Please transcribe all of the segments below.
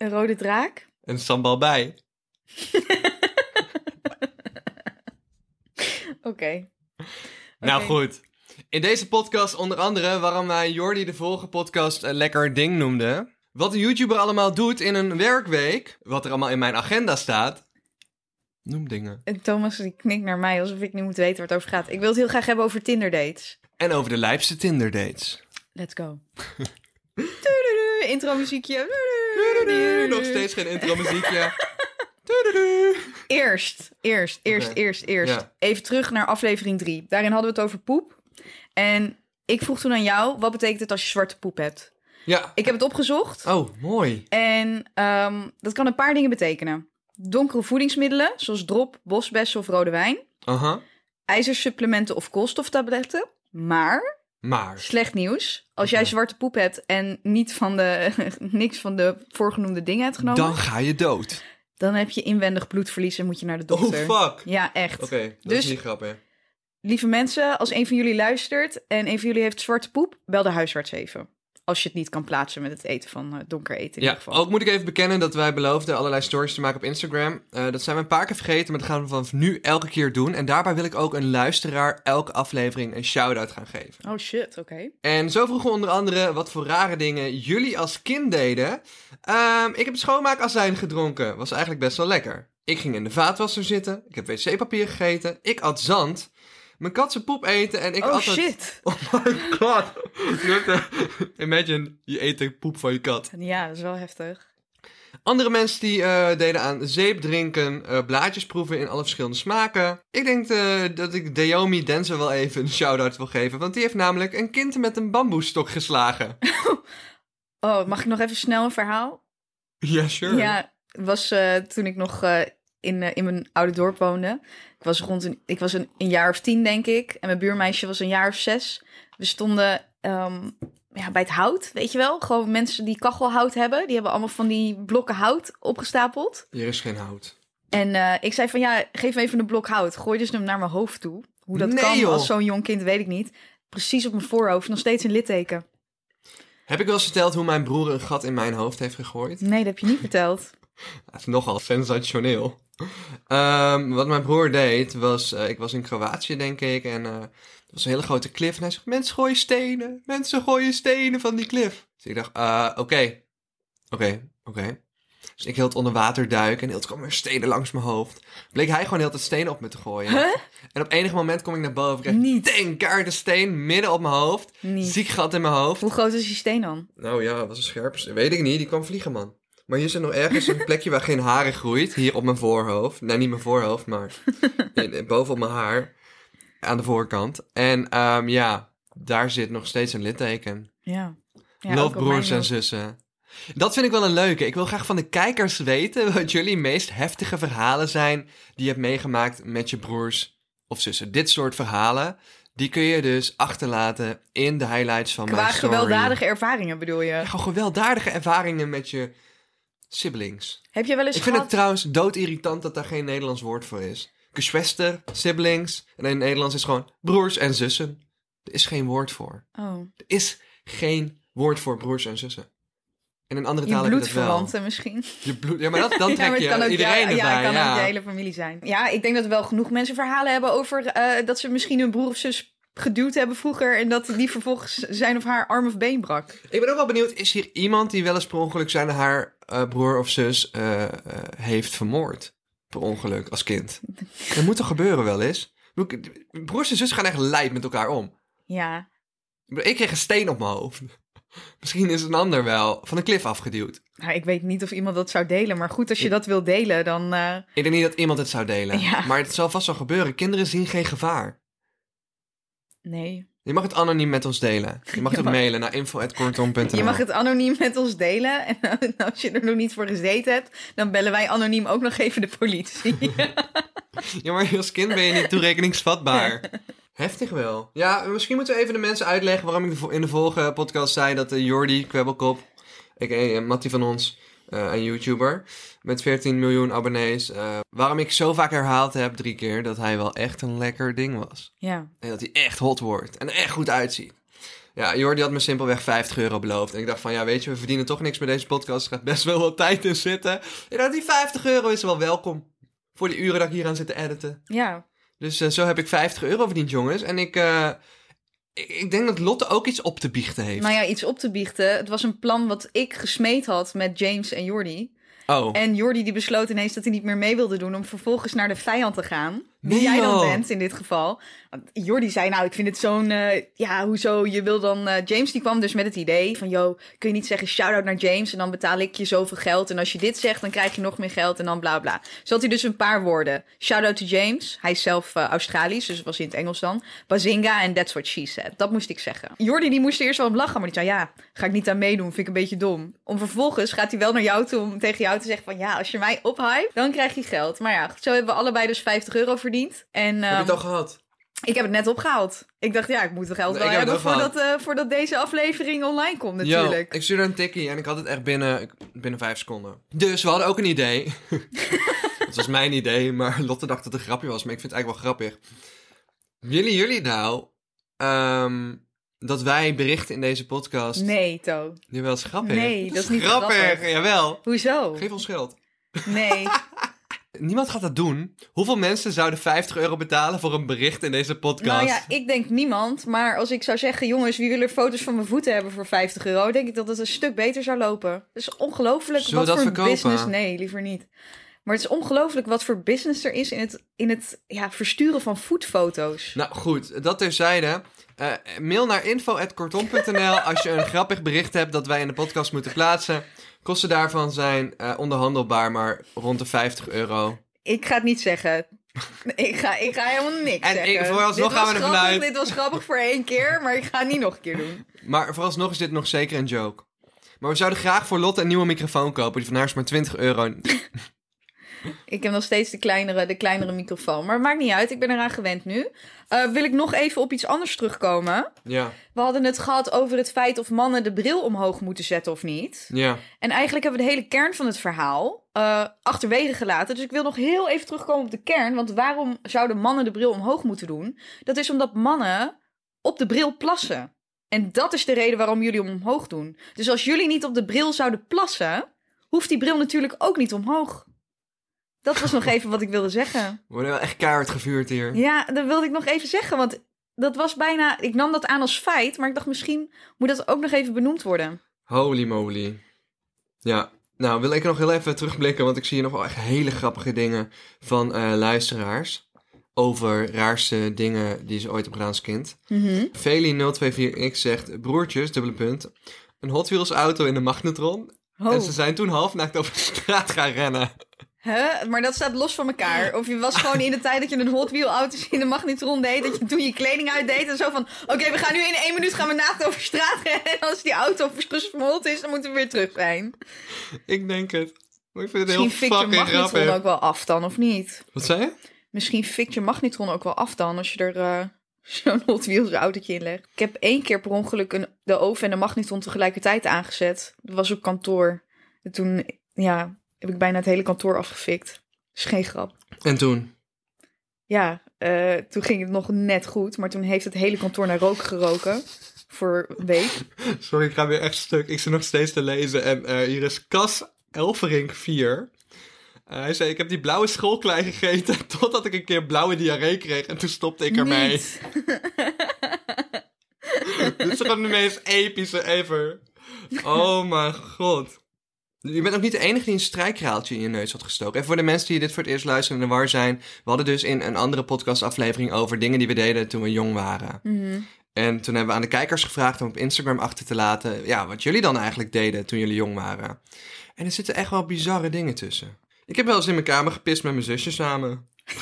Een rode draak? Een sambal bij. Oké. Nou goed. In deze podcast onder andere waarom wij Jordi de vorige podcast een lekker ding noemden. Wat een YouTuber allemaal doet in een werkweek. Wat er allemaal in mijn agenda staat. Noem dingen. En Thomas die knikt naar mij alsof ik nu moet weten waar het over gaat. Ik wil het heel graag hebben over Tinder dates. En over de lijpste Tinder dates. Let's go. Intro muziekje. Nog steeds geen intro muziekje. Eerst, eerst, eerst, eerst, eerst. Ja. Even terug naar aflevering 3. Daarin hadden we het over poep. En ik vroeg toen aan jou, wat betekent het als je zwarte poep hebt? Ja. Ik heb het opgezocht. Oh, mooi. En ehm, dat kan een paar dingen betekenen. Donkere voedingsmiddelen, zoals drop, bosbessen of rode wijn. Aha. ijzersupplementen of koolstoftabletten. Maar, Maar. slecht nieuws. Als jij zwarte poep hebt en niet van de, niks van de voorgenoemde dingen hebt genomen... Dan ga je dood. dan heb je inwendig bloedverlies en moet je naar de Oh, dokter. fuck. Ja, echt. Oké, dat Dus- is niet grappig. Lieve mensen, als een van jullie luistert en een van jullie heeft zwarte poep... bel de huisarts even. Als je het niet kan plaatsen met het eten van eh, donker eten in Ja, ieder geval. ook moet ik even bekennen dat wij beloofden allerlei stories te maken op Instagram. Eh, dat zijn we een paar keer vergeten, maar dat gaan we vanaf nu elke keer doen. En daarbij wil ik ook een luisteraar elke aflevering een shout-out gaan geven. Oh shit, oké. En zo vroegen we onder andere wat voor rare dingen jullie als kind deden. Ehm, ik heb schoonmaakazijn gedronken. Was eigenlijk best wel lekker. Ik ging in de vaatwasser zitten. Ik heb wc-papier gegeten. Ik at zand. Mijn kat zijn poep eten en ik oh shit. Oh my god. Imagine, je eet de poep van je kat. Ja, dat is wel heftig. Andere mensen die eh, deden aan zeep drinken, eh, blaadjes proeven in alle verschillende smaken. Ik denk eh, dat ik Daomi Denzel wel even een shout-out wil geven, want die heeft namelijk een kind met een bamboestok geslagen. Oh, mag ik nog even snel een verhaal? ja, sure. Ja, was toen ik nog in, eh, in mijn oude dorp woonde. Ik was rond een, ik was een, een jaar of tien, denk ik. En mijn buurmeisje was een jaar of zes. We stonden ehm, ja, bij het hout, weet je wel? Gewoon mensen die kachelhout hebben. Die hebben allemaal van die blokken hout opgestapeld. Hier is geen hout. En eh, ik zei van ja, geef me even een blok hout. Gooi dus hem naar mijn hoofd toe. Hoe dat Nee, kan joh. als zo'n jong kind, weet ik niet. Precies op mijn voorhoofd, nog steeds een litteken. Heb ik wel eens verteld hoe mijn broer een gat in mijn hoofd heeft gegooid? Nee, dat heb je niet verteld. Dat is nogal sensationeel. Ehm, wat mijn broer deed was, eh, ik was in Kroatië denk ik en eh er was een hele grote klif en hij zegt, mensen gooien stenen, mensen gooien stenen van die klif. Dus ik dacht, eh, oké, oké, oké. Dus ik hield onder water duiken en heel kwam er stenen langs mijn hoofd. Bleek hij gewoon heel tijd stenen op me te gooien. Huh? En op enig moment kom ik naar boven, krijg Niet. een kaart steen midden op mijn hoofd. Niet. Ziek gat in mijn hoofd. Hoe groot is die steen dan? Nou ja, was een scherp. Weet ik niet, die kwam vliegen, man. Maar hier zit nog ergens een plekje waar geen haren groeit. Hier op mijn voorhoofd. Nee, niet mijn voorhoofd, maar in- boven op mijn haar. Aan de voorkant. En ehm, ja, daar zit nog steeds een litteken. Ja. ja Love broers en zussen. Dat vind ik wel een leuke. Ik wil graag van de kijkers weten wat jullie meest heftige verhalen zijn die je hebt meegemaakt met je broers of zussen. Dit soort verhalen, die kun je dus achterlaten in de highlights van Qua mijn story. gewelddadige ervaringen bedoel je? Ja, gewoon gewelddadige ervaringen met je siblings. Heb je wel eens Ik vind het trouwens doodirritant dat daar geen Nederlands woord voor is. Geschwester, siblings. En in het Nederlands is gewoon broers en zussen. Er is geen woord voor. Oh, Er is geen woord voor broers en zussen. En in andere talen heb je dat wel. bloedverwanten misschien. Je bloed, ja, maar dat, dan trek je het kan ook, iedereen ja, erbij. Ja, kan ja. ook je hele familie zijn. Ja, ik denk dat wel genoeg mensen verhalen hebben over eh, dat ze misschien hun broer of zus geduwd hebben vroeger... en dat die vervolgens zijn of haar arm of been brak. Ik ben ook wel benieuwd, is hier iemand die wel eens per ongeluk zijn haar eh, broer of zus eh, eh, heeft vermoord? Per ongeluk, als kind. Dat moet toch gebeuren wel eens? Broers en zus gaan echt lijp met elkaar om. Ja, Ik kreeg een steen op mijn hoofd. Misschien is een ander wel van een klif afgeduwd. nou, ik weet niet of iemand dat zou delen. Maar goed, als je dat wil delen, dan... Ik denk niet dat iemand het zou delen. Ja. Maar het zal vast wel gebeuren. Kinderen zien geen gevaar. nee. Je mag het anoniem met ons delen. Je mag het mailen naar info.kortom.nl. Je mag het anoniem met ons delen. En als je er nog niet voor gezeten hebt, dan bellen wij anoniem ook nog even de politie. Ja, maar als kind ben je niet toerekeningsvatbaar. Heftig wel. Ja, misschien moeten we even de mensen uitleggen waarom ik in de vorige podcast zei dat de Jordi Kwebbelkop, a.k.a. Mattie van ons, eh, een YouTuber met 14 miljoen abonnees, eh, waarom ik zo vaak herhaald heb, drie keer, dat hij wel echt een lekker ding was. Ja. En dat hij echt hot wordt en er echt goed uitziet. Ja, Jordi had me simpelweg 50 euro beloofd. En ik dacht van, ja, weet je, we verdienen toch niks met deze podcast. Er gaat best wel wat tijd in zitten. Ik dacht, die 50 euro is wel welkom. Voor die uren dat ik hier aan zit te editen. Ja. Dus eh, zo heb ik 50 euro verdiend, jongens. En ik, ik, ik denk dat Lotte ook iets op te biechten heeft. Nou ja, iets op te biechten. Het was een plan wat ik gesmeed had met James en Jordi. Oh, En Jordi die besloot ineens dat hij niet meer mee wilde doen om vervolgens naar de vijand te gaan. Nee, jij dan bent in dit geval. Want Jordi zei nou, ik vind het zo'n... eh, ja, hoezo, je wil dan... eh, James die kwam dus met het idee van... Yo, kun je niet zeggen shout-out naar James en dan betaal ik je zoveel geld. En als je dit zegt, dan krijg je nog meer geld en dan bla bla. Zo had hij dus een paar woorden. Shout-out to James. Hij is zelf eh, Australisch, dus het was in het Engels dan. Bazinga en that's what she said. Dat moest ik zeggen. Jordi die moest er eerst wel om lachen, maar die zei... Ja, ga ik niet aan meedoen, vind ik een beetje dom. Om vervolgens gaat hij wel naar jou toe om tegen jou te zeggen van... Ja, als je mij ophype, dan krijg je geld. Maar ja, zo hebben we allebei dus 50 euro verdiend. En heb je ehm, het al gehad? ik heb het net opgehaald. Ik dacht, ja, ik moet het geld wel ik hebben voordat, eh, voordat deze aflevering online komt natuurlijk. Yo, ik stuurde een tikkie en ik had het echt binnen, binnen vijf seconden. Dus we hadden ook een idee. Het was mijn idee, maar Lotte dacht dat het een grapje was. Maar ik vind het eigenlijk wel grappig. Willen jullie nou ehm, dat wij berichten in deze podcast... Nee, To. Jawel, is grappig. Nee, dat is niet grappig. grappig. Jawel. Hoezo? Geef ons geld. Nee. Niemand gaat dat doen. Hoeveel mensen zouden 50 euro betalen voor een bericht in deze podcast? nou ja, ik denk niemand. Maar als ik zou zeggen, jongens, wie wil er foto's van mijn voeten hebben voor 50 euro? Denk ik dat het een stuk beter zou lopen. Het is ongelooflijk wat dat voor verkopen? business... Nee, liever niet. Maar het is ongelooflijk wat voor business er is in het, in het ja, versturen van voetfoto's. Nou goed, dat terzijde. Eh mail naar info.kortom.nl als je een grappig bericht hebt dat wij in de podcast moeten plaatsen. Kosten daarvan zijn eh, onderhandelbaar, maar rond de 50 euro. Ik ga het niet zeggen. Ik ga, ik ga helemaal niks En zeggen. ik- vooralsnog gaan we ervan grappig, uit- Dit was grappig voor één keer, maar ik ga het niet nog een keer doen. Maar vooralsnog is dit nog zeker een joke. Maar we zouden graag voor Lotte een nieuwe microfoon kopen. Die van haar is maar 20 euro. Ik heb nog steeds de kleinere, de kleinere microfoon. Maar het maakt niet uit, ik ben eraan gewend nu. Eh, wil ik nog even op iets anders terugkomen? Ja, We hadden het gehad over het feit of mannen de bril omhoog moeten zetten of niet. ja. En eigenlijk hebben we de hele kern van het verhaal eh, achterwege gelaten. Dus ik wil nog heel even terugkomen op de kern. Want waarom zouden mannen de bril omhoog moeten doen? Dat is omdat mannen op de bril plassen. En dat is de reden waarom jullie hem omhoog doen. Dus als jullie niet op de bril zouden plassen, hoeft die bril natuurlijk ook niet omhoog. Dat was nog even wat ik wilde zeggen. We worden wel echt keihard gevuurd hier. Ja, dat wilde ik nog even zeggen. Want dat was bijna. Ik nam dat aan als feit. Maar ik dacht misschien moet dat ook nog even benoemd worden. Holy moly. Ja, nou wil ik nog heel even terugblikken, want ik zie hier nog wel echt hele grappige dingen van eh, luisteraars. Over raarste dingen die ze ooit hebben gedaan als kind. Mhm. Feli024x zegt, broertjes, dubbele punt, een Hot Wheels auto in de magnetron. Oh. En ze zijn toen halfnaakt over de straat gaan rennen. Huh? Maar dat staat los van elkaar. Of je was gewoon in de tijd dat je een Hot Wheel auto's in de magnetron deed, dat je toen je kleding uitdeed en zo van, oké, we gaan nu in één minuut gaan we naakt over straat rennen. En als die auto gesmolten is, dan moeten we weer terug zijn. Ik denk het. Maar ik vind het Misschien heel fikt je magnetron ook wel af dan, of niet? Wat zei je? Misschien fikt je magnetron ook wel af dan, als je er eh, zo'n Hot Wheels autootje in legt. Ik heb één keer per ongeluk een, de oven en de magnetron tegelijkertijd aangezet. Dat was op kantoor. En toen, ja, heb ik bijna het hele kantoor afgefikt. Dat is geen grap. En toen? Ja, eh, toen ging het nog net goed, maar toen heeft het hele kantoor naar rook geroken. Voor een week. Sorry, ik ga weer echt stuk. Ik zit nog steeds te lezen. En eh, hier is Cas Elverink 4. Eh, hij zei, ik heb die blauwe schoolklei gegeten totdat ik een keer blauwe diarree kreeg. En toen stopte ik ermee. Dit is gewoon de meest epische ever. Oh mijn god. Je bent ook niet de enige die een strijkraaltje in je neus had gestoken. En voor de mensen die dit voor het eerst luisteren en in de war zijn. We hadden dus in een andere podcastaflevering over dingen die we deden toen we jong waren. Mhm. En toen hebben we aan de kijkers gevraagd om op Instagram achter te laten... ja, wat jullie dan eigenlijk deden toen jullie jong waren. En er zitten echt wel bizarre dingen tussen. Ik heb wel eens in mijn kamer gepist met mijn zusje samen.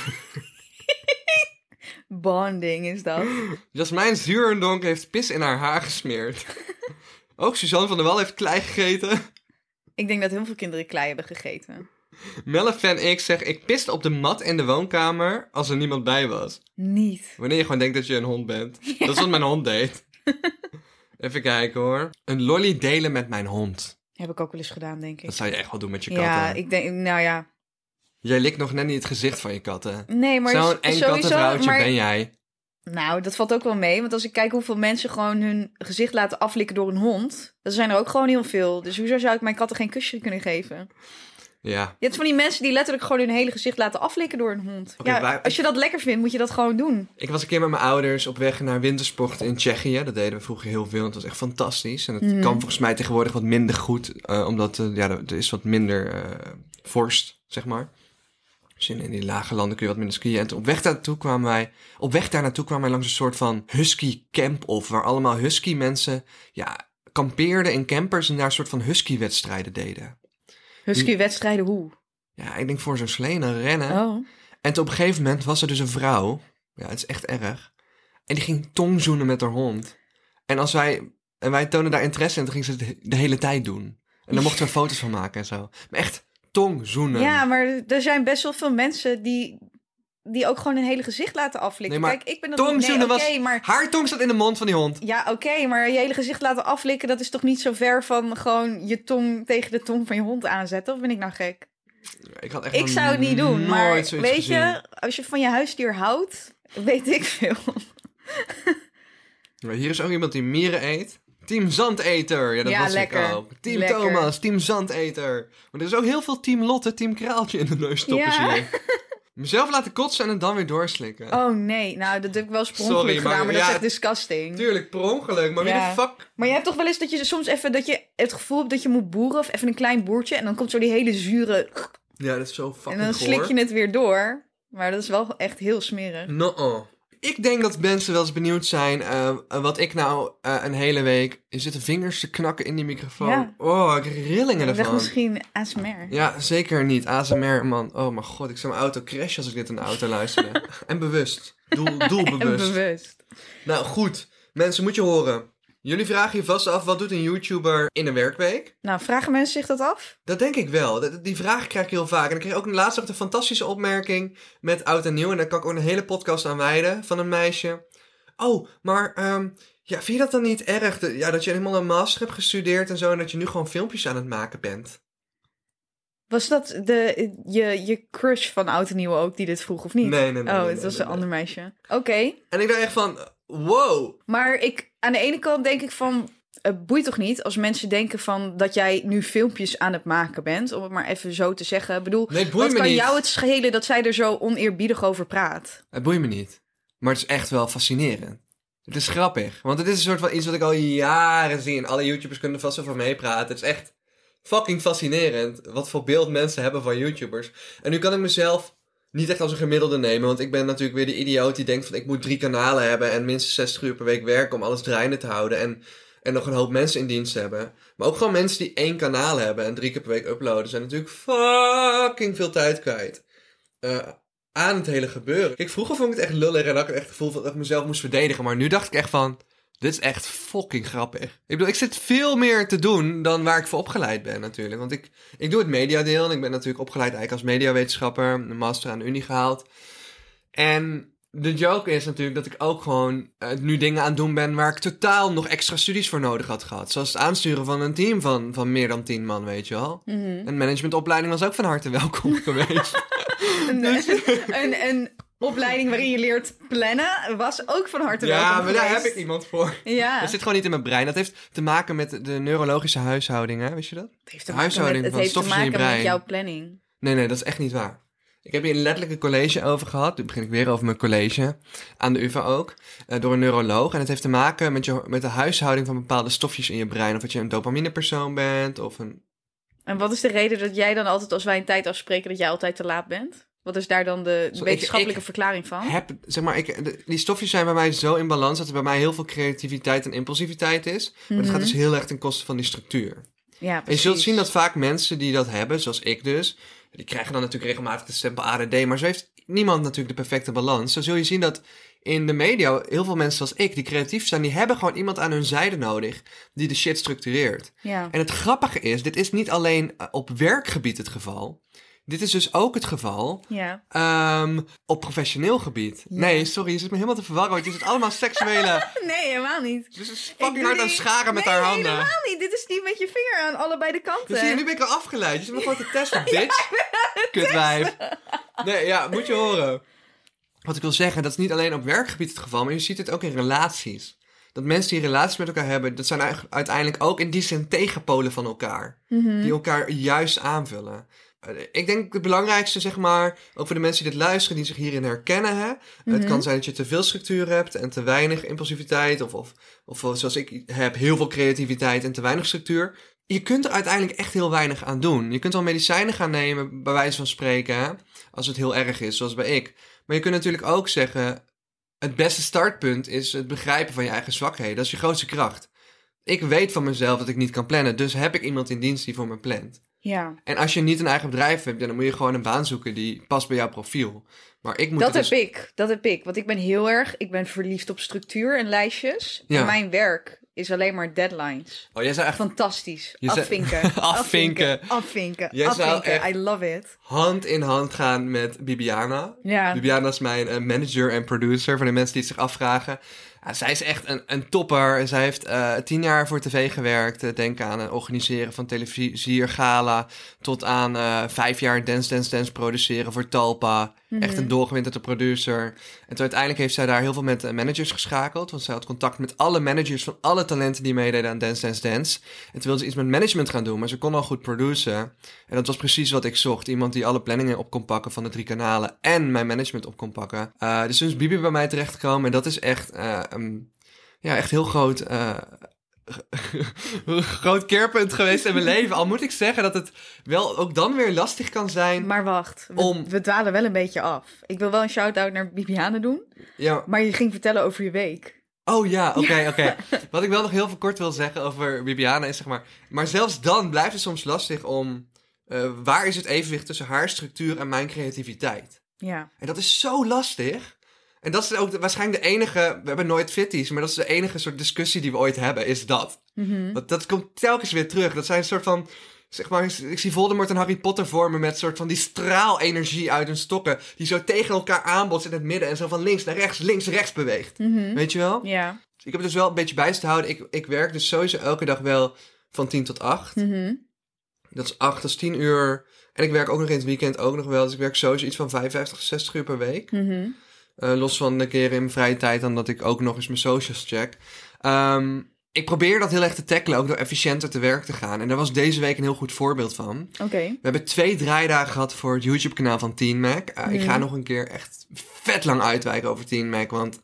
Bonding is dat. Jasmijn Zuurendonk heeft pis in haar haar gesmeerd. Ook Suzanne van der Wal heeft klei gegeten. Ik denk dat heel veel kinderen klei hebben gegeten. Melle fan X zegt, ik piste op de mat in de woonkamer als er niemand bij was. Niet. Wanneer je gewoon denkt dat je een hond bent. Dat is wat mijn hond deed. Even kijken hoor. Een lolly delen met mijn hond. Heb ik ook wel eens gedaan, denk ik. Dat zou je echt wel doen met je katten. Ja, ik denk, nou ja. Jij likt nog net niet het gezicht van je katten. Nee, maar Zo'n eng kattenvrouwtje maar- ben jij. Nou, dat valt ook wel mee. Want als ik kijk hoeveel mensen gewoon hun gezicht laten aflikken door een hond. Dan zijn er ook gewoon heel veel. Dus hoezo zou ik mijn katten geen kusje kunnen geven? Ja. Je hebt van die mensen die letterlijk gewoon hun hele gezicht laten aflikken door een hond. Ja, waar- als je dat lekker vindt, moet je dat gewoon doen. Ik was een keer met mijn ouders op weg naar wintersport in Tsjechië. Dat deden we vroeger heel veel. en Het was echt fantastisch. En het Mhm. kan volgens mij tegenwoordig wat minder goed. eh, omdat eh, ja, er is wat minder eh, vorst, zeg maar. Dus in, in die lage landen kun je wat minder skiën. En op weg daar naartoe kwamen wij... Op weg daar naartoe kwamen wij langs een soort van husky camp of waar allemaal husky mensen... Ja, kampeerden in campers en daar een soort van husky wedstrijden deden. Husky wedstrijden hoe? Ja, ik denk voor zo'n slenen rennen. Oh. En op een gegeven moment was er dus een vrouw. Ja, het is echt erg. En die ging tongzoenen met haar hond. En als wij... En wij tonen daar interesse in, toen ging ze het de hele tijd doen. En daar mochten we foto's van maken en zo. Maar echt tongzoenen. Ja, maar er zijn best wel veel mensen die, die ook gewoon hun hele gezicht laten aflikken. Nee, Kijk, ik ben dat niet... Nee, was... maar... Haar tong zat in de mond van die hond. Ja, oké, maar je hele gezicht laten aflikken... dat is toch niet zo ver van gewoon je tong tegen de tong van je hond aanzetten? Of ben ik nou gek? Ik, had echt Ik zou het niet doen, maar weet gezien. je... als je van je huisdier houdt, weet ik veel. Maar hier is ook iemand die mieren eet. Team Zandeter. Ja, dat Ja, was lekker. ik ook. Team Lekker. Thomas, Team Zandeter. Maar er is ook heel veel Team Lotte, Team Kraaltje in de neus stoppen Ja. zie je. Mezelf laten kotsen en het dan weer doorslikken. Oh nee, nou dat heb ik wel maar gedaan, maar dat ja, is echt disgusting. Tuurlijk, per ongeluk. Maar wie Ja. de fuck... Maar je hebt toch wel eens dat je soms even dat je het gevoel hebt dat je moet boeren of even een klein boertje en dan komt zo die hele zure Ja, dat is zo fucking en dan slik je het weer door. Maar dat is wel echt heel smerig. No. Ik denk dat mensen wel eens benieuwd zijn eh, wat ik nou eh, een hele week... Je zit de vingers te knakken in die microfoon. Ja. Oh, ik krijg rillingen Weg ervan. misschien ASMR. Ja, zeker niet. ASMR, man. Oh mijn god, ik zou mijn auto crashen als ik dit in de auto luisterde. en bewust. Doel, En doelbewust. bewust. Nou goed, mensen, moet je horen. Jullie vragen je vast af, wat doet een YouTuber in een werkweek? Nou, vragen mensen zich dat af? Dat denk ik wel. Die vraag krijg ik heel vaak. En ik kreeg ook laatst nog een fantastische opmerking met Oud en Nieuw. En daar kan ik ook een hele podcast aan wijden van een meisje. Oh, maar ehm, ja, vind je dat dan niet erg? Dat, ja, dat je helemaal een master hebt gestudeerd en zo. En dat je nu gewoon filmpjes aan het maken bent. Was dat de, je, je crush van Oud en Nieuw ook die dit vroeg of niet? Nee, nee, nee. oh, nee, het nee, was nee, een ander meisje. Oké. En ik dacht echt van, wow. Maar ik, aan de ene kant denk ik van, het boeit toch niet als mensen denken van dat jij nu filmpjes aan het maken bent, om het maar even zo te zeggen. Ik bedoel, Nee, wat kan niet. jou het schelen dat zij er zo oneerbiedig over praat? Het boeit me niet. Maar het is echt wel fascinerend. Het is grappig. Want het is een soort van iets wat ik al jaren zie. En alle YouTubers kunnen vast over meepraten. Het is echt fucking fascinerend. Wat voor beeld mensen hebben van YouTubers. En nu kan ik mezelf niet echt als een gemiddelde nemen. Want ik ben natuurlijk weer de idioot die denkt van ik moet drie kanalen hebben. En minstens 60 uur per week werken om alles draaiende te houden. En, en nog een hoop mensen in dienst hebben. Maar ook gewoon mensen die één kanaal hebben en drie keer per week uploaden. Zijn natuurlijk fucking veel tijd kwijt. Eh, aan het hele gebeuren. Kijk, vroeger vond ik het echt lullig en had ik echt het gevoel dat ik mezelf moest verdedigen. Maar nu dacht ik echt van, dit is echt fucking grappig. Ik bedoel, ik zit veel meer te doen dan waar ik voor opgeleid ben natuurlijk. Want ik, ik doe het mediadeel en ik ben natuurlijk opgeleid eigenlijk als mediawetenschapper. Een master aan de Unie gehaald. En de joke is natuurlijk dat ik ook gewoon eh, nu dingen aan het doen ben waar ik totaal nog extra studies voor nodig had gehad. Zoals het aansturen van een team van, van meer dan tien man, weet je wel. Een managementopleiding was ook van harte welkom geweest. Een, een, een opleiding waarin je leert plannen was ook van harte welkom ja, maar daar heb ik iemand voor. Ja, Dat zit gewoon niet in mijn brein. Dat heeft te maken met de neurologische huishouding, hè? Wist je dat? het heeft te maken, met, huishouding het van heeft te stofjes in je maken met jouw planning. Nee, nee, dat is echt niet waar. Ik heb hier een letterlijke college over gehad. Nu begin ik weer over mijn college. Aan de UvA ook. eh, door een neuroloog. En het heeft te maken met, je, met de huishouding van bepaalde stofjes in je brein. Of dat je een dopaminepersoon bent. Of een... En wat is de reden dat jij dan altijd, als wij een tijd afspreken, dat jij altijd te laat bent? Wat is daar dan de wetenschappelijke ik verklaring van? Heb, zeg maar, ik, de- die stofjes zijn bij mij zo in balans. Dat er bij mij heel veel creativiteit en impulsiviteit is. Maar dat gaat dus heel erg ten koste van die structuur. Ja, En je zult zien dat vaak mensen die dat hebben, zoals ik dus, Die krijgen dan natuurlijk regelmatig de stempel ADD, maar zo heeft niemand natuurlijk de perfecte balans. Zo zul je zien dat in de media heel veel mensen zoals ik, die creatief zijn, die hebben gewoon iemand aan hun zijde nodig die de shit structureert. Ja. En het grappige is, dit is niet alleen eh, op werkgebied het geval. Dit is dus ook het geval Ja. ehm, op professioneel gebied. Nee, sorry, je zit me helemaal te verwarren, want je zit allemaal seksuele... Nee, helemaal niet. Dus is fucking hard aan scharen met nee, haar handen. helemaal niet. Dit is niet met je vinger aan allebei de kanten. Dus zie je, nu ben ik al afgeleid. Je zit me gewoon te testen, bitch. Kutwijf. Nee, ja, moet je horen. Wat ik wil zeggen, dat is niet alleen op werkgebied het geval, maar je ziet het ook in relaties. Dat mensen die relaties met elkaar hebben, dat zijn uiteindelijk ook in die zin tegenpolen van elkaar. Mhm. Die elkaar juist aanvullen. Ik denk het belangrijkste, zeg maar, ook voor de mensen die dit luisteren, die zich hierin herkennen. Hè? Het kan zijn dat je te veel structuur hebt en te weinig impulsiviteit. Of, of, of zoals ik heb, heel veel creativiteit en te weinig structuur. Je kunt er uiteindelijk echt heel weinig aan doen. Je kunt wel medicijnen gaan nemen, bij wijze van spreken, hè? als het heel erg is, zoals bij ik. Maar je kunt natuurlijk ook zeggen, het beste startpunt is het begrijpen van je eigen zwakheden. Dat is je grootste kracht. Ik weet van mezelf dat ik niet kan plannen, dus heb ik iemand in dienst die voor me plant. Ja. En als je niet een eigen bedrijf hebt, dan moet je gewoon een baan zoeken die past bij jouw profiel. Maar ik moet Dat het heb dus- ik. Dat heb ik. Want ik ben heel erg... Ik ben verliefd op structuur en lijstjes. Ja. En mijn werk is alleen maar deadlines. Oh, jij zou echt Fantastisch. Zei- Afvinken. Afvinken. Afvinken. Jij zou Afvinken. I love it. hand in hand gaan met Bibiana. Ja. Bibiana is mijn eh, manager en producer, voor de mensen die het zich afvragen. Ja, zij is echt een, een topper. Zij heeft eh, tien jaar voor tv gewerkt. Eh, denk aan het organiseren van televisiergala. Tot aan vijf jaar Dance Dance Dance produceren voor Talpa. Echt een doorgewinterde producer. En toen uiteindelijk heeft zij daar heel veel met managers geschakeld. Want zij had contact met alle managers van alle talenten die meededen aan Dance Dance Dance. En toen wilde ze iets met management gaan doen, maar ze kon al goed produceren. En dat was precies wat ik zocht. Iemand die alle planningen op kon pakken van de drie kanalen en mijn management op kon pakken. Eh, dus toen is Bibi bij mij terechtgekomen en dat is echt, een- ja, echt heel groot, eh, groot keerpunt geweest in mijn leven. Al moet ik zeggen dat het wel ook dan weer lastig kan zijn. Maar wacht. We, Om- we dwalen wel een beetje af. Ik wil wel een shout-out naar Bibiane doen. Ja, Maar je ging vertellen over je week. Oh ja, oké, oké. Wat ik wel nog heel veel kort wil zeggen over Bibiana is zeg maar... Maar zelfs dan blijft het soms lastig om... eh, waar is het evenwicht tussen haar structuur en mijn creativiteit? Ja. En dat is zo lastig. En dat is ook de- waarschijnlijk de enige... We hebben nooit fitties, maar dat is de enige soort discussie die we ooit hebben, is dat. Mhm. Want dat komt telkens weer terug. Dat zijn een soort van... Zeg maar, ik zie Voldemort en Harry Potter vormen met soort van die straalenergie uit hun stokken. Die zo tegen elkaar aanbotst in het midden en zo van links naar rechts, links, rechts beweegt. Mhm. Weet je wel? Ja. Dus ik heb dus wel een beetje bij te houden. Ik, ik werk dus sowieso elke dag wel van 10 tot 8. Mhm. Dat is 8, dat is 10 uur. En ik werk ook nog in het weekend ook nog wel. Dus ik werk sowieso iets van 55, 60 uur per week. Mhm. Eh, los van de keren in mijn vrije tijd dan dat ik ook nog eens mijn socials check. Ehm, ik probeer dat heel erg te tackelen, ook door efficiënter te werk te gaan. En daar was deze week een heel goed voorbeeld van. Oké. We hebben twee draaidagen gehad voor het YouTube-kanaal van Teen Mac. Eh, Ik ga nog een keer echt vet lang uitwijken over Teen Mac. Want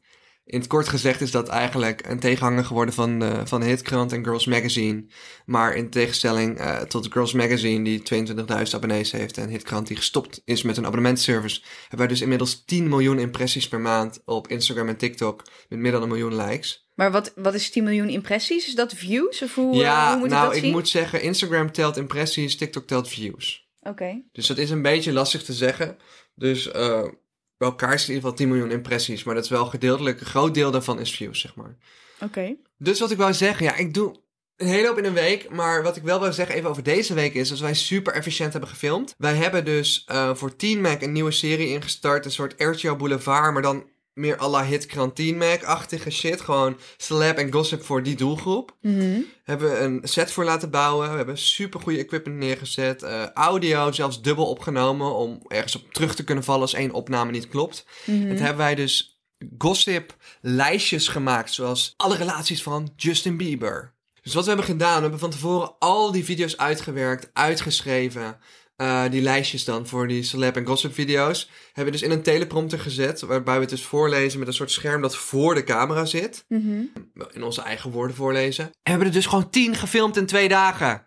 in het kort gezegd is dat eigenlijk een tegenhanger geworden van de, van de Hitkrant en Girls Magazine. Maar in tegenstelling eh, tot Girls Magazine, die 22.000 abonnees heeft, en Hitkrant, die gestopt is met een abonnementservice, hebben wij dus inmiddels 10 miljoen impressies per maand op Instagram en TikTok. Met meer dan een miljoen likes. Maar wat, wat is 10 miljoen impressies? Is dat views? Of hoe, eh, ja, hoe moet nou, ik dat ik zien? moet zeggen, Instagram telt impressies, TikTok telt views. Oké. Dus dat is een beetje lastig te zeggen. Dus eh, bij elkaar is in ieder geval 10 miljoen impressies. Maar dat is wel gedeeltelijk, een groot deel daarvan is views, zeg maar. Oké. Dus wat ik wou zeggen, ja, ik doe een hele hoop in een week. Maar wat ik wel wil zeggen even over deze week is dat wij super efficiënt hebben gefilmd. Wij hebben dus eh, voor Teen Mac een nieuwe serie ingestart. Een soort RTO Boulevard, maar dan meer à la Teen Mac-achtige shit. Gewoon celeb en gossip voor die doelgroep Mhm. hebben we een set voor laten bouwen. We hebben super goede equipment neergezet. eh, audio zelfs dubbel opgenomen om ergens op terug te kunnen vallen als één opname niet klopt. Mhm. Het hebben wij dus gossip lijstjes gemaakt, zoals alle relaties van Justin Bieber. Dus wat we hebben gedaan, we hebben van tevoren al die video's uitgewerkt, uitgeschreven. Eh, die lijstjes dan voor die celeb en gossip video's. Hebben we dus in een teleprompter gezet, waarbij we het dus voorlezen met een soort scherm dat voor de camera zit Mhm. in onze eigen woorden voorlezen. En we hebben er dus gewoon tien gefilmd in twee dagen.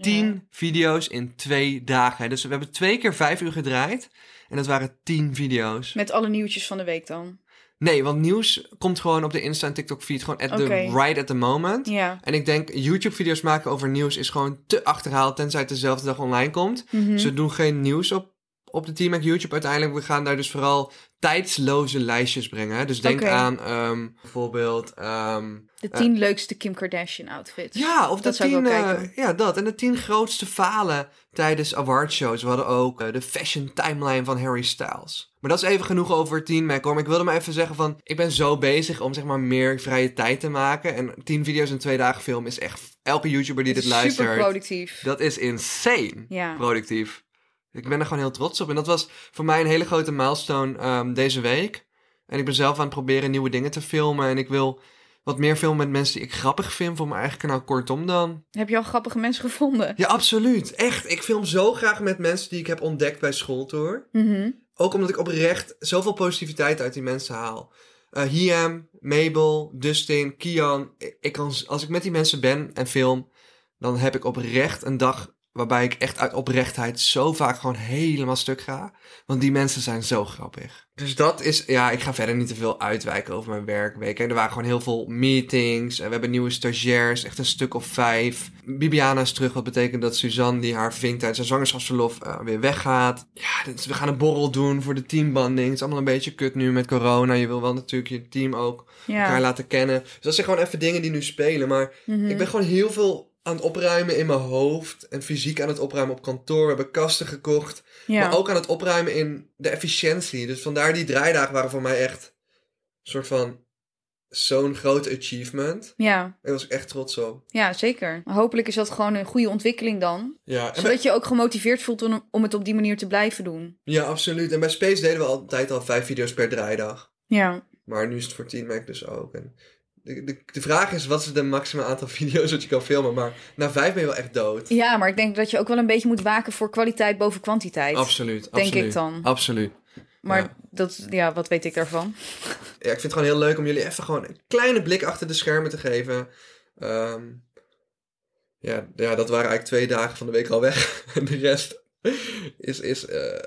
Tien video's in twee dagen. Dus we hebben twee keer vijf uur gedraaid. En dat waren tien video's. Met alle nieuwtjes van de week dan. Nee, want nieuws komt gewoon op de Insta en TikTok feed gewoon at the right at the moment. Ja. En ik denk, YouTube-video's maken over nieuws is gewoon te achterhaald, tenzij het dezelfde dag online komt. Mhm. Ze doen geen nieuws op, op de Team Mac YouTube uiteindelijk. We gaan daar dus vooral tijdsloze lijstjes brengen. Dus denk aan ehm, bijvoorbeeld... ehm, De tien leukste Kim Kardashian outfits. ja, of de Dat ik tien, eh, ja, dat. En de tien grootste falen tijdens awardshows. We hadden ook eh, de fashion timeline van Harry Styles. Maar dat is even genoeg over Teen Mac hoor. Maar ik wilde maar even zeggen van... Ik ben zo bezig om zeg maar meer vrije tijd te maken. En tien video's in twee dagen film is echt... Elke YouTuber die dit Super luistert... productief. Dat is insane Ja. productief. Ik ben er gewoon heel trots op. En dat was voor mij een hele grote milestone ehm, deze week. En ik ben zelf aan het proberen nieuwe dingen te filmen. En ik wil wat meer filmen met mensen die ik grappig vind voor mijn eigen kanaal. Kortom dan. Heb je al grappige mensen gevonden? Ja, absoluut. Echt. Ik film zo graag met mensen die ik heb ontdekt bij schooltour. Mhm. Ook omdat ik oprecht zoveel positiviteit uit die mensen haal. Hiam, Mabel, Dustin, Kian. Ik, ik kan, als ik met die mensen ben en film, dan heb ik oprecht een dag waarbij ik echt uit oprechtheid zo vaak gewoon helemaal stuk ga. Want die mensen zijn zo grappig. Dus dat is, ja, ik ga verder niet te veel uitwijken over mijn werkweek. En er waren gewoon heel veel meetings. En we hebben nieuwe stagiairs, echt een stuk of vijf. Bibiana is terug, wat betekent dat Suzanne, die haar vink tijdens haar zwangerschapsverlof, eh, weer weggaat. Ja, dus we gaan een borrel doen voor de teambanding. Het is allemaal een beetje kut nu met corona. Je wil wel natuurlijk je team ook elkaar laten kennen. Dus dat zijn gewoon even dingen die nu spelen. Maar Mhm. ik ben gewoon heel veel aan het opruimen in mijn hoofd. En fysiek aan het opruimen op kantoor. We hebben kasten gekocht. ja. Maar ook aan het opruimen in de efficiëntie. Dus vandaar die draaidagen waren voor mij echt een soort van zo'n groot achievement. ja. Daar was ik echt trots op. ja, zeker. Hopelijk is dat gewoon een goede ontwikkeling dan. Ja, en bij- Zodat je ook gemotiveerd voelt om, om het op die manier te blijven doen. ja, absoluut. En bij Space deden we altijd al vijf video's per draaidag. Ja. Maar nu is het voor Team Mac dus ook. En de, de, de vraag is, wat is het maximaal aantal video's dat je kan filmen? Maar na vijf ben je wel echt dood. Ja, maar ik denk dat je ook wel een beetje moet waken voor kwaliteit boven kwantiteit. Absoluut, Denk absoluut. ik dan. Absoluut. Maar Ja. dat, ja, wat weet ik daarvan? Ja, ik vind het gewoon heel leuk om jullie even gewoon een kleine blik achter de schermen te geven. Ehm, ja, ja, dat waren eigenlijk twee dagen van de week al weg. En de rest is, is eh,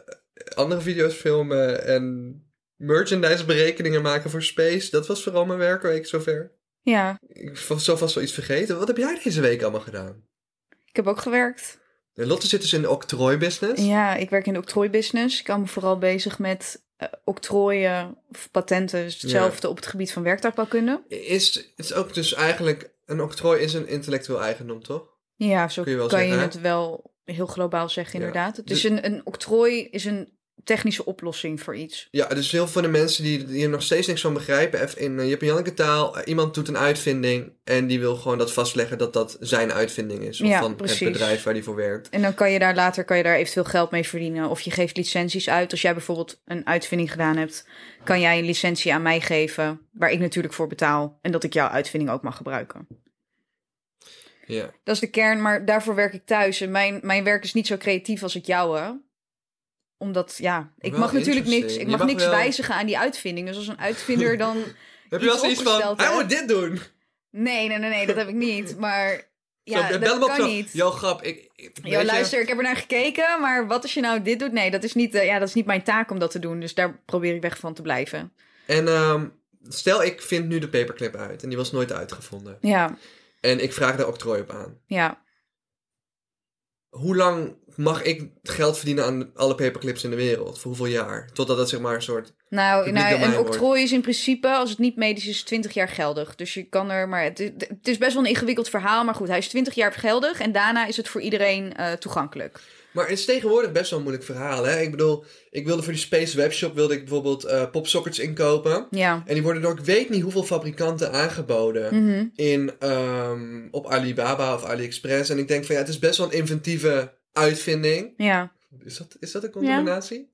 andere video's filmen en merchandise berekeningen maken voor Space. Dat was vooral mijn werkweek zover. Ja, Ik was zo vast wel iets vergeten. Wat heb jij deze week allemaal gedaan? ik heb ook gewerkt. Lotte zit dus in de octrooibusiness. Ja, ik werk in de octrooibusiness. Ik hou me vooral bezig met eh, octrooien of patenten. Dus hetzelfde op het gebied van werktuigbouwkunde. Is, het is ook dus eigenlijk, een octrooi is een intellectueel eigendom, toch? Ja, zo Kun je wel kan je het wel heel globaal zeggen, Ja. inderdaad. Het Dus- is een, een octrooi is een technische oplossing voor iets. Ja, dus heel veel van de mensen die, die er nog steeds niks van begrijpen, even in uh, Janneke taal, eh, iemand doet een uitvinding en die wil gewoon dat vastleggen dat dat zijn uitvinding is. Of Ja, van precies. het bedrijf waar die voor werkt. En dan kan je daar later kan je daar eventueel geld mee verdienen. Of je geeft licenties uit. Als jij bijvoorbeeld een uitvinding gedaan hebt, kan jij een licentie aan mij geven. Waar ik natuurlijk voor betaal. En dat ik jouw uitvinding ook mag gebruiken. Ja. Dat is de kern, maar daarvoor werk ik thuis. En mijn, mijn werk is niet zo creatief als het jouwe. Omdat, ja, ik Wel mag natuurlijk niks, ik mag mag niks wel- wijzigen aan die uitvinding. Dus als een uitvinder dan... Heb je wel Iets zoiets van, hij moet dit doen? Nee, nee, nee, nee, dat heb ik niet. Maar ja, Zo, dat kan niet. Yo, grap, ik... Yo, luister, ik heb er naar gekeken, maar wat als je nou dit doet? Nee, dat is niet, eh, ja, dat is niet mijn taak om dat te doen. Dus daar probeer ik weg van te blijven. En ehm, stel, ik vind nu de paperclip uit en die was nooit uitgevonden. Ja, En ik vraag daar octrooi op aan. ja. Hoe lang mag ik geld verdienen aan alle paperclips in de wereld? Voor hoeveel jaar? Totdat dat zeg maar een soort... Nou, nou een octrooi is in principe, als het niet medisch is, 20 jaar geldig. Dus je kan er, maar het, het is best wel een ingewikkeld verhaal. Maar goed, hij is 20 jaar geldig en daarna is het voor iedereen eh, toegankelijk. Maar het is tegenwoordig best wel een moeilijk verhaal, hè? Ik bedoel, ik wilde voor die Space Webshop wilde ik bijvoorbeeld eh popsockets inkopen. Ja. En die worden door ik weet niet hoeveel fabrikanten aangeboden Mhm. in, ehm, op Alibaba of AliExpress. En ik denk van ja, het is best wel een inventieve uitvinding. Ja, Is dat, is dat een contaminatie?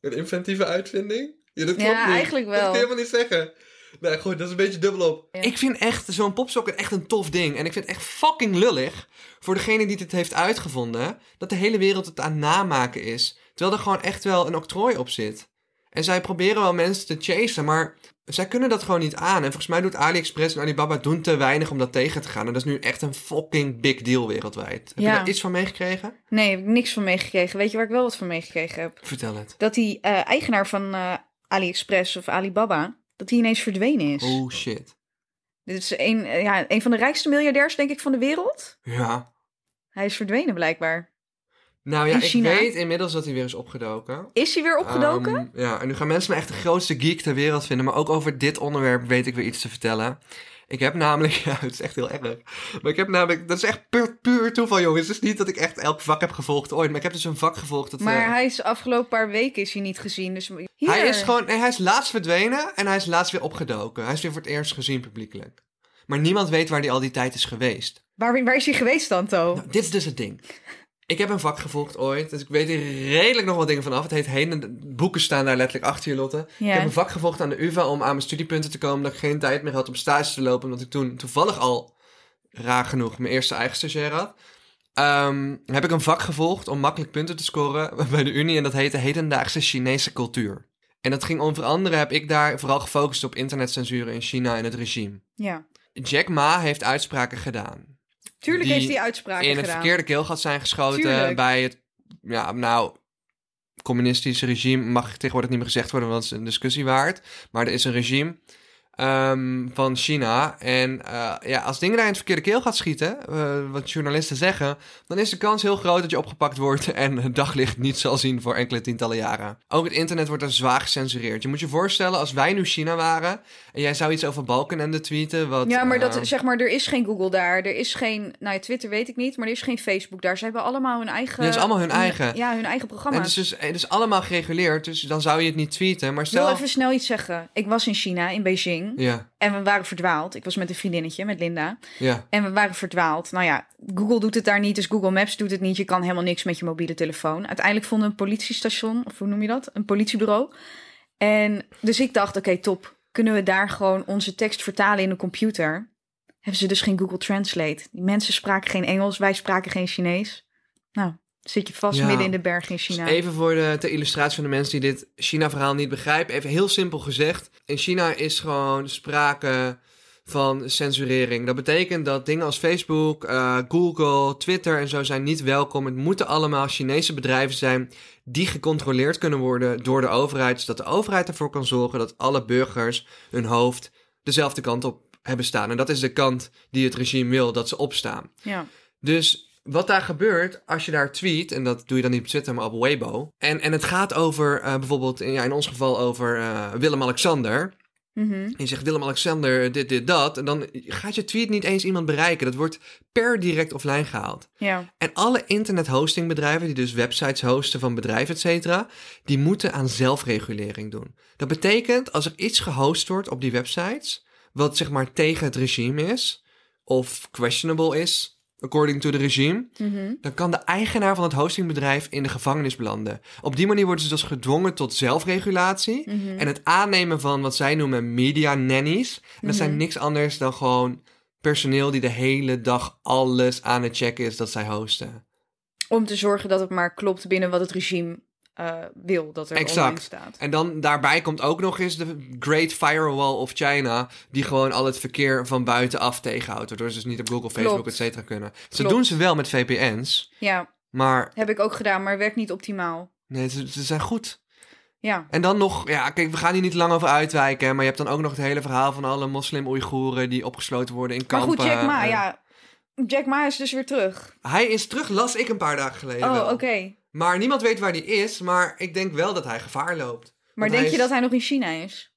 Een inventieve uitvinding? Ja, dat klopt Ja, niet. eigenlijk Dat wel. kan je helemaal niet zeggen. Nee, goed, dat is een beetje dubbelop. Ja. Ik vind echt zo'n popsocket echt een tof ding. En ik vind het echt fucking lullig voor degene die dit heeft uitgevonden... dat de hele wereld het aan namaken is. Terwijl er gewoon echt wel een octrooi op zit. En zij proberen wel mensen te chasen, maar zij kunnen dat gewoon niet aan. En volgens mij doet AliExpress en Alibaba doen te weinig om dat tegen te gaan. En dat is nu echt een fucking big deal wereldwijd. Heb je daar iets van meegekregen? nee, heb ik niks van meegekregen. Weet je waar ik wel wat van meegekregen heb? Vertel het. Dat die eh, eigenaar van eh, AliExpress of Alibaba, Dat hij ineens verdwenen is. Oh shit. Dit is een, eh, ja, een van de rijkste miljardairs, denk ik, van de wereld. Ja. Hij is verdwenen, blijkbaar. Nou ja, In ik China? weet inmiddels dat hij weer is opgedoken. Is hij weer opgedoken? Ehm, ja, en nu gaan mensen me echt de grootste geek ter wereld vinden. Maar ook over dit onderwerp weet ik weer iets te vertellen. Ik heb namelijk, ja, het is echt heel erg. Maar ik heb namelijk, dat is echt puur, puur toeval, jongens. Het is niet dat ik echt elk vak heb gevolgd ooit. Maar ik heb dus een vak gevolgd. Dat, maar eh, hij is afgelopen paar weken is hij niet gezien. Dus hier. hij is gewoon, nee, hij is laatst verdwenen en hij is laatst weer opgedoken. Hij is weer voor het eerst gezien publiekelijk. Maar niemand weet waar hij al die tijd is geweest. Waar, waar is hij geweest dan, To? Nou, dit is dus het ding. Ik heb een vak gevolgd ooit, dus ik weet er redelijk nog wat dingen vanaf. Het heet heen, boeken staan daar letterlijk achter je, Lotte. Ik heb een vak gevolgd aan de UvA om aan mijn studiepunten te komen. Dat ik geen tijd meer had om stage te lopen, omdat ik toen toevallig al, raar genoeg, mijn eerste eigen stagiair had. Ehm, heb ik een vak gevolgd om makkelijk punten te scoren bij de Unie en dat heette Hedendaagse Chinese cultuur. En dat ging onder andere, heb ik daar vooral gefocust op internetcensuur in China en het regime. Ja. Jack Ma heeft uitspraken gedaan Tuurlijk Die heeft hij uitspraken in het verkeerde keelgat zijn geschoten Tuurlijk. bij het, ja, nou, communistische regime mag tegenwoordig niet meer gezegd worden, want het is een discussie waard. Maar er is een regime ehm, van China. En eh, ja, als dingen daar in het verkeerde keelgat schieten, eh, wat journalisten zeggen, dan is de kans heel groot dat je opgepakt wordt en het daglicht niet zal zien voor enkele tientallen jaren. Ook het internet wordt er zwaar gecensureerd. Je moet je voorstellen, als wij nu China waren en jij zou iets over Balkenende tweeten, wat... Ja, maar dat, zeg maar, er is geen Google daar. Er is geen, nou ja, Twitter weet ik niet, maar er is geen Facebook daar. Ze hebben allemaal hun eigen... Ja, het is allemaal hun eigen. Ja, hun eigen En programma's. het is dus het is allemaal gereguleerd, dus dan zou je het niet tweeten. Maar Ik wil even snel iets zeggen. Ik was in China, in Beijing. Ja, En we waren verdwaald. Ik was met een vriendinnetje, met Linda. ja. En we waren verdwaald. Nou ja, Google doet het daar niet, dus Google Maps doet het niet. Je kan helemaal niks met je mobiele telefoon. Uiteindelijk vonden we een politiestation, of hoe noem je dat? Een politiebureau. En dus ik dacht, oké, top. Kunnen we daar gewoon onze tekst vertalen in de computer? Hebben ze dus geen Google Translate. Die mensen spraken geen Engels, wij spraken geen Chinees. Nou, zit je vast Ja. midden in de berg in Dus China. even voor de ter illustratie van de mensen die dit China-verhaal niet begrijpen. Even heel simpel gezegd. In China is gewoon sprake van censurering. Dat betekent dat dingen als Facebook, eh, Google, Twitter en zo zijn niet welkom. Het moeten allemaal Chinese bedrijven zijn die gecontroleerd kunnen worden door de overheid. Zodat de overheid ervoor kan zorgen dat alle burgers hun hoofd dezelfde kant op hebben staan. En dat is de kant die het regime wil dat ze opstaan. Ja. Dus wat daar gebeurt als je daar tweet, en dat doe je dan niet op Twitter, maar op Weibo. En, en het gaat over eh, bijvoorbeeld, in, ja, in ons geval over eh, Willem-Alexander. Mhm. En je zegt Willem-Alexander, dit, dit, dat. En dan gaat je tweet niet eens iemand bereiken. Dat wordt per direct offline gehaald. ja. En alle internethostingbedrijven, die dus websites hosten van bedrijven, et cetera, die moeten aan zelfregulering doen. Dat betekent, als er iets gehost wordt op die websites, wat zeg maar tegen het regime is, of questionable is, according to the regime, Mhm. dan kan de eigenaar van het hostingbedrijf in de gevangenis belanden. Op die manier worden ze dus gedwongen tot zelfregulatie Mhm. en het aannemen van wat zij noemen media nannies. En dat zijn niks anders dan gewoon personeel die de hele dag alles aan het checken is dat zij hosten. Om te zorgen dat het maar klopt binnen wat het regime eh, wil dat er Exact. online staat. En dan daarbij komt ook nog eens de Great Firewall of China, die gewoon al het verkeer van buitenaf tegenhoudt, waardoor ze dus niet op Google, Facebook, et cetera kunnen. Ze Klopt. doen ze wel met VPN's, Ja, maar heb ik ook gedaan, maar werkt niet optimaal. nee, ze, ze zijn goed. Ja, En dan nog, ja, kijk, we gaan hier niet lang over uitwijken, maar je hebt dan ook nog het hele verhaal van alle moslim-Oeigoeren die opgesloten worden in maar kampen. goed, Jack Ma, En ja. Jack Ma is dus weer terug. Hij is terug, las ik een paar dagen geleden Oh, oké. Maar niemand weet waar hij is, maar ik denk wel dat hij gevaar loopt. Maar denk je is- dat hij nog in China is?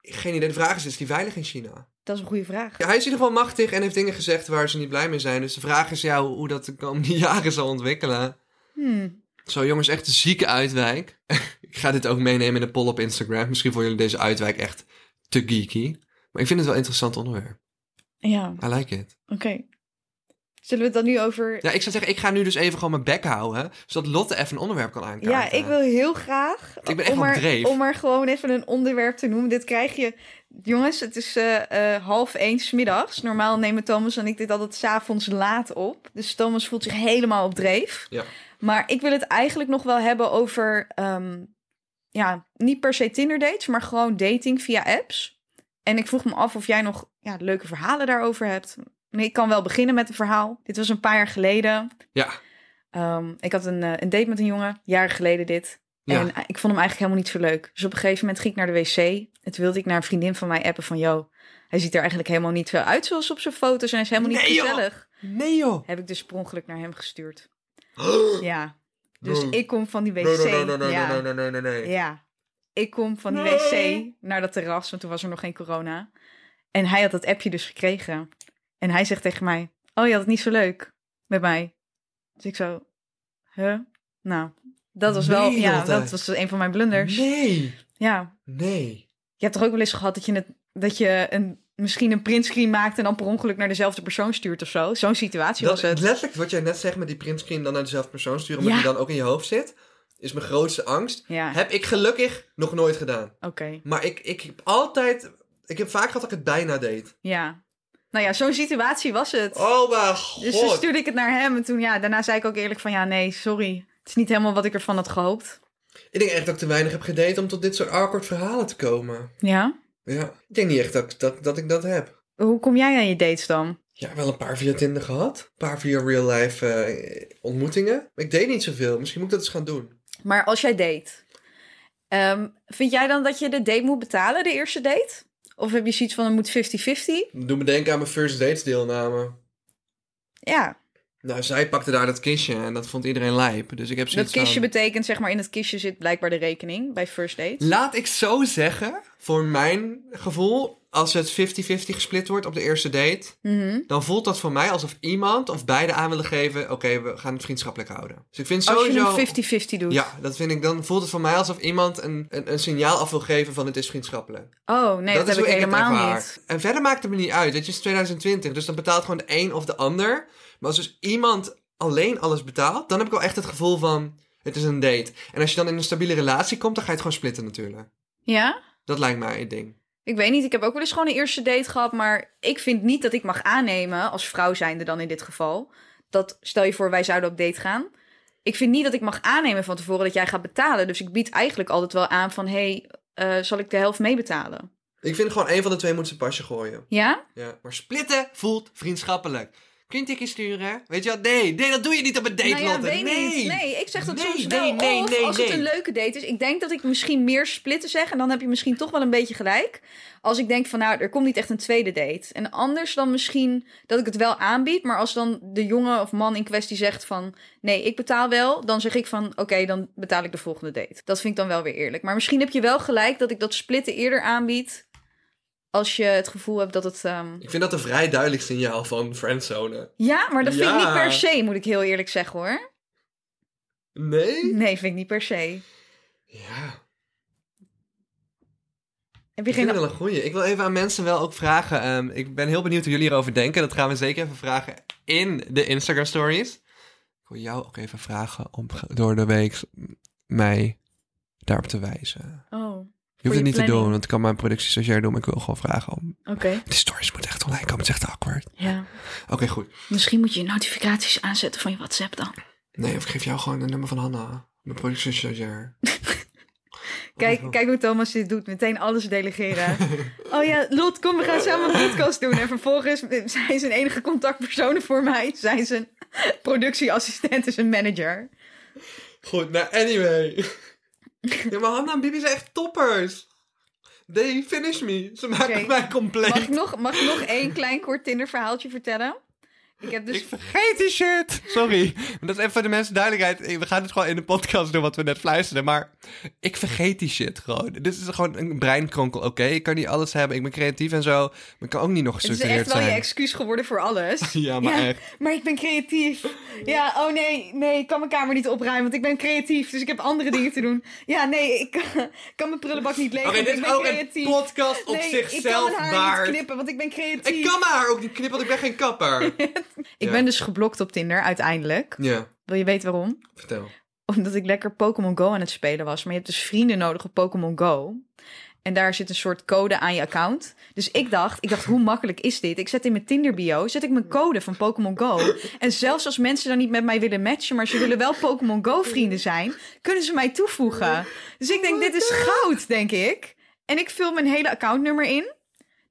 Geen idee, de vraag is, is hij veilig in China? Dat is een goede vraag. Ja, hij is in ieder geval machtig en heeft dingen gezegd waar ze niet blij mee zijn. Dus de vraag is ja, hoe hoe dat de komende jaren zal ontwikkelen. Hmm. Zo jongens, echt een zieke uitwijk. ik ga dit ook meenemen in de poll op Instagram. Misschien vonden jullie deze uitwijk echt te geeky. Maar ik vind het wel een interessant onderwerp. Ja, I like it. oké. Zullen we het dan nu over... Ja, ik zou zeggen, ik ga nu dus even gewoon mijn bek houden. Zodat Lotte even een onderwerp kan aankaarten. Ja, ik wil heel graag. Ik ben echt om maar, dreef. Om maar gewoon even een onderwerp te noemen. Dit krijg je. Jongens, het is eh, eh, half één 's middags. Normaal nemen Thomas en ik dit altijd 's avonds laat op. Dus Thomas voelt zich helemaal op dreef. Ja. Maar ik wil het eigenlijk nog wel hebben over. ehm, ja, niet per se Tinder dates, maar gewoon dating via apps. En ik vroeg me af of jij nog ja, leuke verhalen daarover hebt. Nee, ik kan wel beginnen met een verhaal. Dit was een paar jaar geleden. Ja, Ehm, ik had een, eh, een date met een jongen, jaren geleden dit. Ja. En ik vond hem eigenlijk helemaal niet zo leuk. Dus op een gegeven moment ging ik naar de wc. En toen wilde ik naar een vriendin van mij appen van... Yo, hij ziet er eigenlijk helemaal niet zo uit zoals op zijn foto's. En hij is helemaal niet Nee, joh. gezellig. Nee joh. Heb ik dus per ongeluk naar hem gestuurd. Ja. Dus ik kom van die wc. Nee, nee, nee, nee, nee, ja. nee, nee, nee, nee, nee. Ja. Ik kom van die wc naar dat terras, want toen was er nog geen corona. En hij had dat appje dus gekregen. En hij zegt tegen mij, oh je had het niet zo leuk met mij. Dus ik zo, huh? Nou, dat was wel, Nee, ja, dat was een van mijn blunders. Nee. Ja, Nee. je hebt toch ook wel eens gehad dat je, het, dat je een, misschien een printscreen maakt en dan per ongeluk naar dezelfde persoon stuurt of zo. Zo'n situatie Dat, was het. letterlijk wat jij net zegt met die printscreen dan naar dezelfde persoon sturen, omdat Ja. die dan ook in je hoofd zit, is mijn grootste angst. Ja, Heb ik gelukkig nog nooit gedaan. oké. Maar ik, ik heb altijd, ik heb vaak gehad dat ik het bijna deed. Ja. Nou ja, zo'n situatie was het. Oh mijn god. Dus toen stuurde ik het naar hem en toen, ja, daarna zei ik ook eerlijk van, ja, nee, sorry. Het is niet helemaal wat ik ervan had gehoopt. Ik denk echt dat ik te weinig heb gedate om tot dit soort awkward verhalen te komen. Ja? Ja, ik denk niet echt dat, dat, dat ik dat heb. Hoe kom jij aan je dates dan? Ja, wel een paar via Tinder gehad. Een paar via real life eh, ontmoetingen. Ik deed niet zoveel. Misschien moet ik dat eens gaan doen. Maar als jij date, ehm, vind jij dan dat je de date moet betalen, de eerste date? Of heb je zoiets van, het moet 50-50? Doe me denken aan mijn first dates deelname. Ja, Nou, zij pakte daar dat kistje en dat vond iedereen lijp. Dus ik heb dat zoiets kistje van... betekent, zeg maar, in het kistje zit blijkbaar de rekening bij first date. Laat ik zo zeggen, voor mijn gevoel, als het 50-50 gesplit wordt op de eerste date, Mhm. dan voelt dat voor mij alsof iemand of beide aan willen geven, oké, we gaan het vriendschappelijk houden. Dus ik vind Als je sowieso... een 50-50 doet. Ja, dat vind ik, dan voelt het voor mij alsof iemand een, een, een signaal af wil geven van het is vriendschappelijk. Oh, nee, dat, is heb ik het helemaal ervaar. niet. En verder maakt het me niet uit. Het is 2020, dus dan betaalt gewoon de een of de ander. Als dus iemand alleen alles betaalt, dan heb ik wel echt het gevoel van het is een date. En als je dan in een stabiele relatie komt, dan ga je het gewoon splitten natuurlijk. Ja? Dat lijkt mij het ding. Ik weet niet, ik heb ook wel eens gewoon een eerste date gehad, maar ik vind niet dat ik mag aannemen, als vrouw zijnde dan in dit geval, dat stel je voor wij zouden op date gaan. Ik vind niet dat ik mag aannemen van tevoren dat jij gaat betalen. Dus ik bied eigenlijk altijd wel aan van, hé, hey, eh, zal ik de helft meebetalen? Ik vind gewoon één van de twee moet zijn pasje gooien. Ja? Ja. Maar splitten voelt vriendschappelijk. Kun je een tikje sturen? Weet je wat? Nee, nee, dat doe je niet op een date, nou ja, nee. niet. Nee, ik zeg dat Nee, soms nee, wel. nee, of nee, als het een leuke date is. Ik denk dat ik misschien meer splitten zeg. En dan heb je misschien toch wel een beetje gelijk. Als ik denk van, nou, er komt niet echt een tweede date. En anders dan misschien dat ik het wel aanbied. Maar als dan de jongen of man in kwestie zegt van... Nee, ik betaal wel. Dan zeg ik van, oké, dan betaal ik de volgende date. Dat vind ik dan wel weer eerlijk. Maar misschien heb je wel gelijk dat ik dat splitten eerder aanbied... Als je het gevoel hebt dat het... ehm, Ik vind dat een vrij duidelijk signaal van friendzone. Ja, maar dat vind ik niet per se, moet ik heel eerlijk zeggen hoor. Nee? Nee, vind ik niet per se. Ja. Heb je Ik vind geen het wel een goeie. Ik wil even aan mensen wel ook vragen. ehm, ik ben heel benieuwd hoe jullie erover denken. Dat gaan we zeker even vragen in de Instagram stories. Ik wil jou ook even vragen om door de week mij daarop te wijzen. Oh, Je hoeft je het niet te doen, want ik kan mijn productie stagiair doen. Maar ik wil gewoon vragen om... oké. Die stories moeten echt online komen. Het is echt awkward. Ja. Oké, goed. Misschien moet je notificaties aanzetten van je WhatsApp dan. Nee, of ik geef jou gewoon een nummer van Hanna. Mijn productie stagiair. Kijk, kijk hoe Thomas dit doet. Meteen alles delegeren. oh ja, Lot, kom, we gaan samen een podcast doen. En vervolgens zijn zijn enige contactpersonen voor mij. Zijn zijn productieassistent en zijn manager. Goed, nou anyway. ja, maar Hanna en Bibi zijn echt toppers. They finish me. Ze maken Oké. mij compleet. Mag ik nog, mag ik nog één klein kort Tinder verhaaltje vertellen? Ik heb dus... Ik vergeet die shit. Sorry. Maar Dat is even voor de mensen duidelijkheid. We gaan het gewoon in de podcast doen wat we net fluisterden. Maar ik vergeet die shit gewoon. Dit is gewoon een breinkronkel. Oké, ik kan niet alles hebben. Ik ben creatief en zo. Maar ik kan ook niet nog Het is gestructureerd echt wel je zijn. excuus geworden voor alles. Ja, maar echt. Maar ik ben creatief. Ja, oh nee, nee, ik kan mijn kamer niet opruimen, want ik ben creatief. Dus ik heb andere dingen te doen. Ja, nee, ik kan, kan mijn prullenbak niet legen, Oké, want dit ik is ben ook een creatief. podcast op nee, ik kan zichzelf mijn haar waard. niet knippen, want ik ben creatief. Ik kan mijn haar ook niet knippen, want ik ben geen kapper. Ik Ja. ben dus geblokt op Tinder, uiteindelijk. ja, Wil je weten waarom? vertel. Omdat ik lekker Pokémon Go aan het spelen was. Maar je hebt dus vrienden nodig op Pokémon Go. En daar zit een soort code aan je account. Dus ik dacht, ik dacht, hoe makkelijk is dit? Ik zet in mijn Tinder bio, zet ik mijn code van Pokémon Go. En zelfs als mensen dan niet met mij willen matchen, maar ze willen wel Pokémon Go vrienden zijn, kunnen ze mij toevoegen. Dus ik denk, dit is goud, denk ik. En ik vul mijn hele accountnummer in.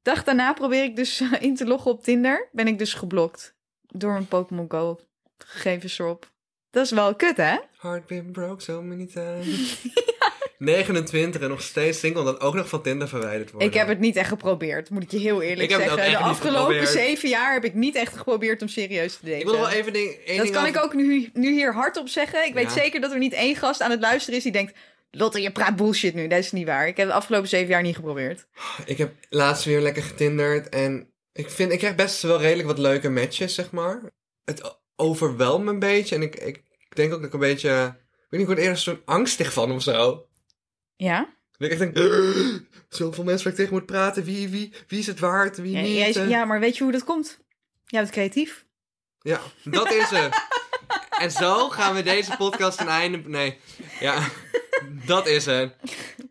Dag daarna probeer ik dus in te loggen op Tinder. Ben ik dus geblokt door mijn Pokémon Go gegevens erop. Dat is wel kut, hè? Heart been broke so many times. 29 en nog steeds single, dat ook nog van Tinder verwijderd wordt. Ik heb het niet echt geprobeerd, moet ik je heel eerlijk het zeggen. De afgelopen zeven jaar heb ik niet echt geprobeerd om serieus te daten. Ik wil wel even ding, één dat ding kan ik ook nu, nu hier hardop zeggen. Ik weet Ja. zeker dat er niet één gast aan het luisteren is die denkt... Lotte, je praat bullshit nu. Dat is niet waar. Ik heb de afgelopen zeven jaar niet geprobeerd. Ik heb laatst weer lekker getinderd en ik vind, ik krijg best wel redelijk wat leuke matches, zeg maar. Het overweldt me een beetje en ik, ik denk ook dat ik een beetje, ik weet niet, ik word eerder zo'n angstig van of zo. Ja? Dat ik echt denk, zoveel mensen waar ik tegen moet praten, wie, wie, wie is het waard, wie Ja, niet. jij- eh. ja, maar weet je hoe dat komt? Jij bent creatief. Ja, dat is het. en zo gaan we deze podcast ten einde... Nee, ja, dat is het.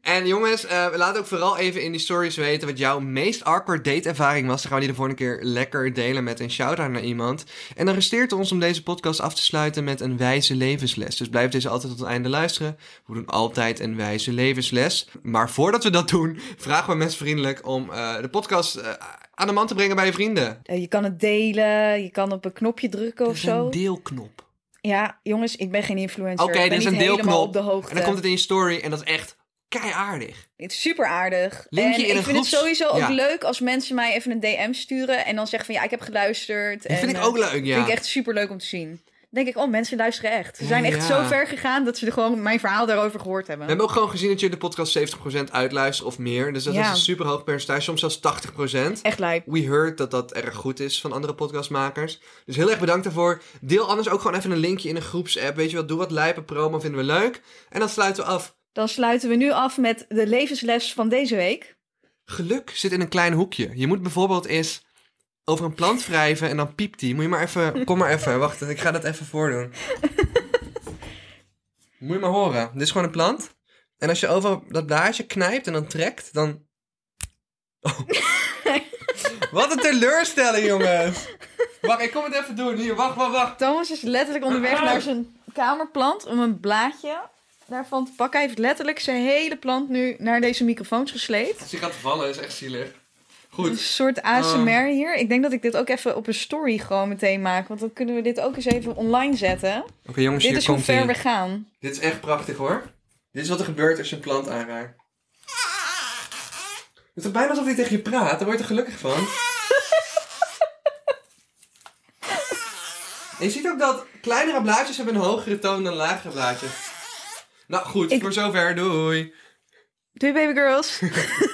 En jongens, eh, laat ook vooral even in die stories weten wat jouw meest awkward dateervaring was. Dan gaan we die de volgende keer lekker delen met een shout-out naar iemand. En dan resteert ons om deze podcast af te sluiten met een wijze levensles. Dus blijf deze altijd tot het einde luisteren. We doen altijd een wijze levensles. Maar voordat we dat doen, vragen we mensen vriendelijk om eh, de podcast eh, aan de man te brengen bij je vrienden. Je kan het delen, je kan op een knopje drukken of zo. deelknop. Ja, jongens, ik ben geen influencer. Oké, er ben is een deelknop. op de hoogte. En dan komt het in je story en dat is echt keiaardig. Het is super aardig. En in ik vind het sowieso ook Ja. leuk als mensen mij even een DM sturen en dan zeggen van ja, ik heb geluisterd. Dat en, vind ik eh, ook leuk, ja. Vind ik echt super leuk om te zien. Dan denk ik, oh, mensen luisteren echt. Ze zijn echt ja. zo ver gegaan dat ze er gewoon mijn verhaal daarover gehoord hebben. We hebben ook gewoon gezien dat je de podcast 70% uitluistert of meer. Dus dat is een super hoog percentage, soms zelfs 80%. Echt lijp. We heard dat dat erg goed is van andere podcastmakers. Dus heel erg bedankt daarvoor. Deel anders ook gewoon even een linkje in een groepsapp. Weet je wat, doe wat lijpen promo, vinden we leuk. En dan sluiten we af. Dan sluiten we nu af met de levensles van deze week. Geluk zit in een klein hoekje. Je moet bijvoorbeeld eens over een plant wrijven en dan piept die. Moet je maar even... Kom maar even. Wacht, ik ga dat even voordoen. Moet je maar horen. Dit is gewoon een plant. En als je over dat blaadje knijpt en dan trekt, dan... Oh. Wat een teleurstelling, jongens. Wacht, ik kom het even doen. Hier, wacht, wacht, wacht. Thomas is letterlijk onderweg naar zijn kamerplant om een blaadje daarvan te pakken. Hij heeft letterlijk zijn hele plant nu naar deze microfoons gesleept. Als hij gaat vallen, is echt zielig. Een Goed. soort ASMR hier. Ik denk dat ik dit ook even op een story gewoon meteen maak. Want dan kunnen we dit ook eens even online zetten. Oké, jongens, dit hier is hoe ver we gaan. Dit is echt prachtig, hoor. Dit is wat er gebeurt als je een plant aanraakt. Het is toch bijna alsof hij tegen je praat? Daar word je er gelukkig van. En je ziet ook dat kleinere blaadjes hebben een hogere toon dan lagere blaadjes. Nou goed, Ik- voor zover. Doei. Doei baby girls.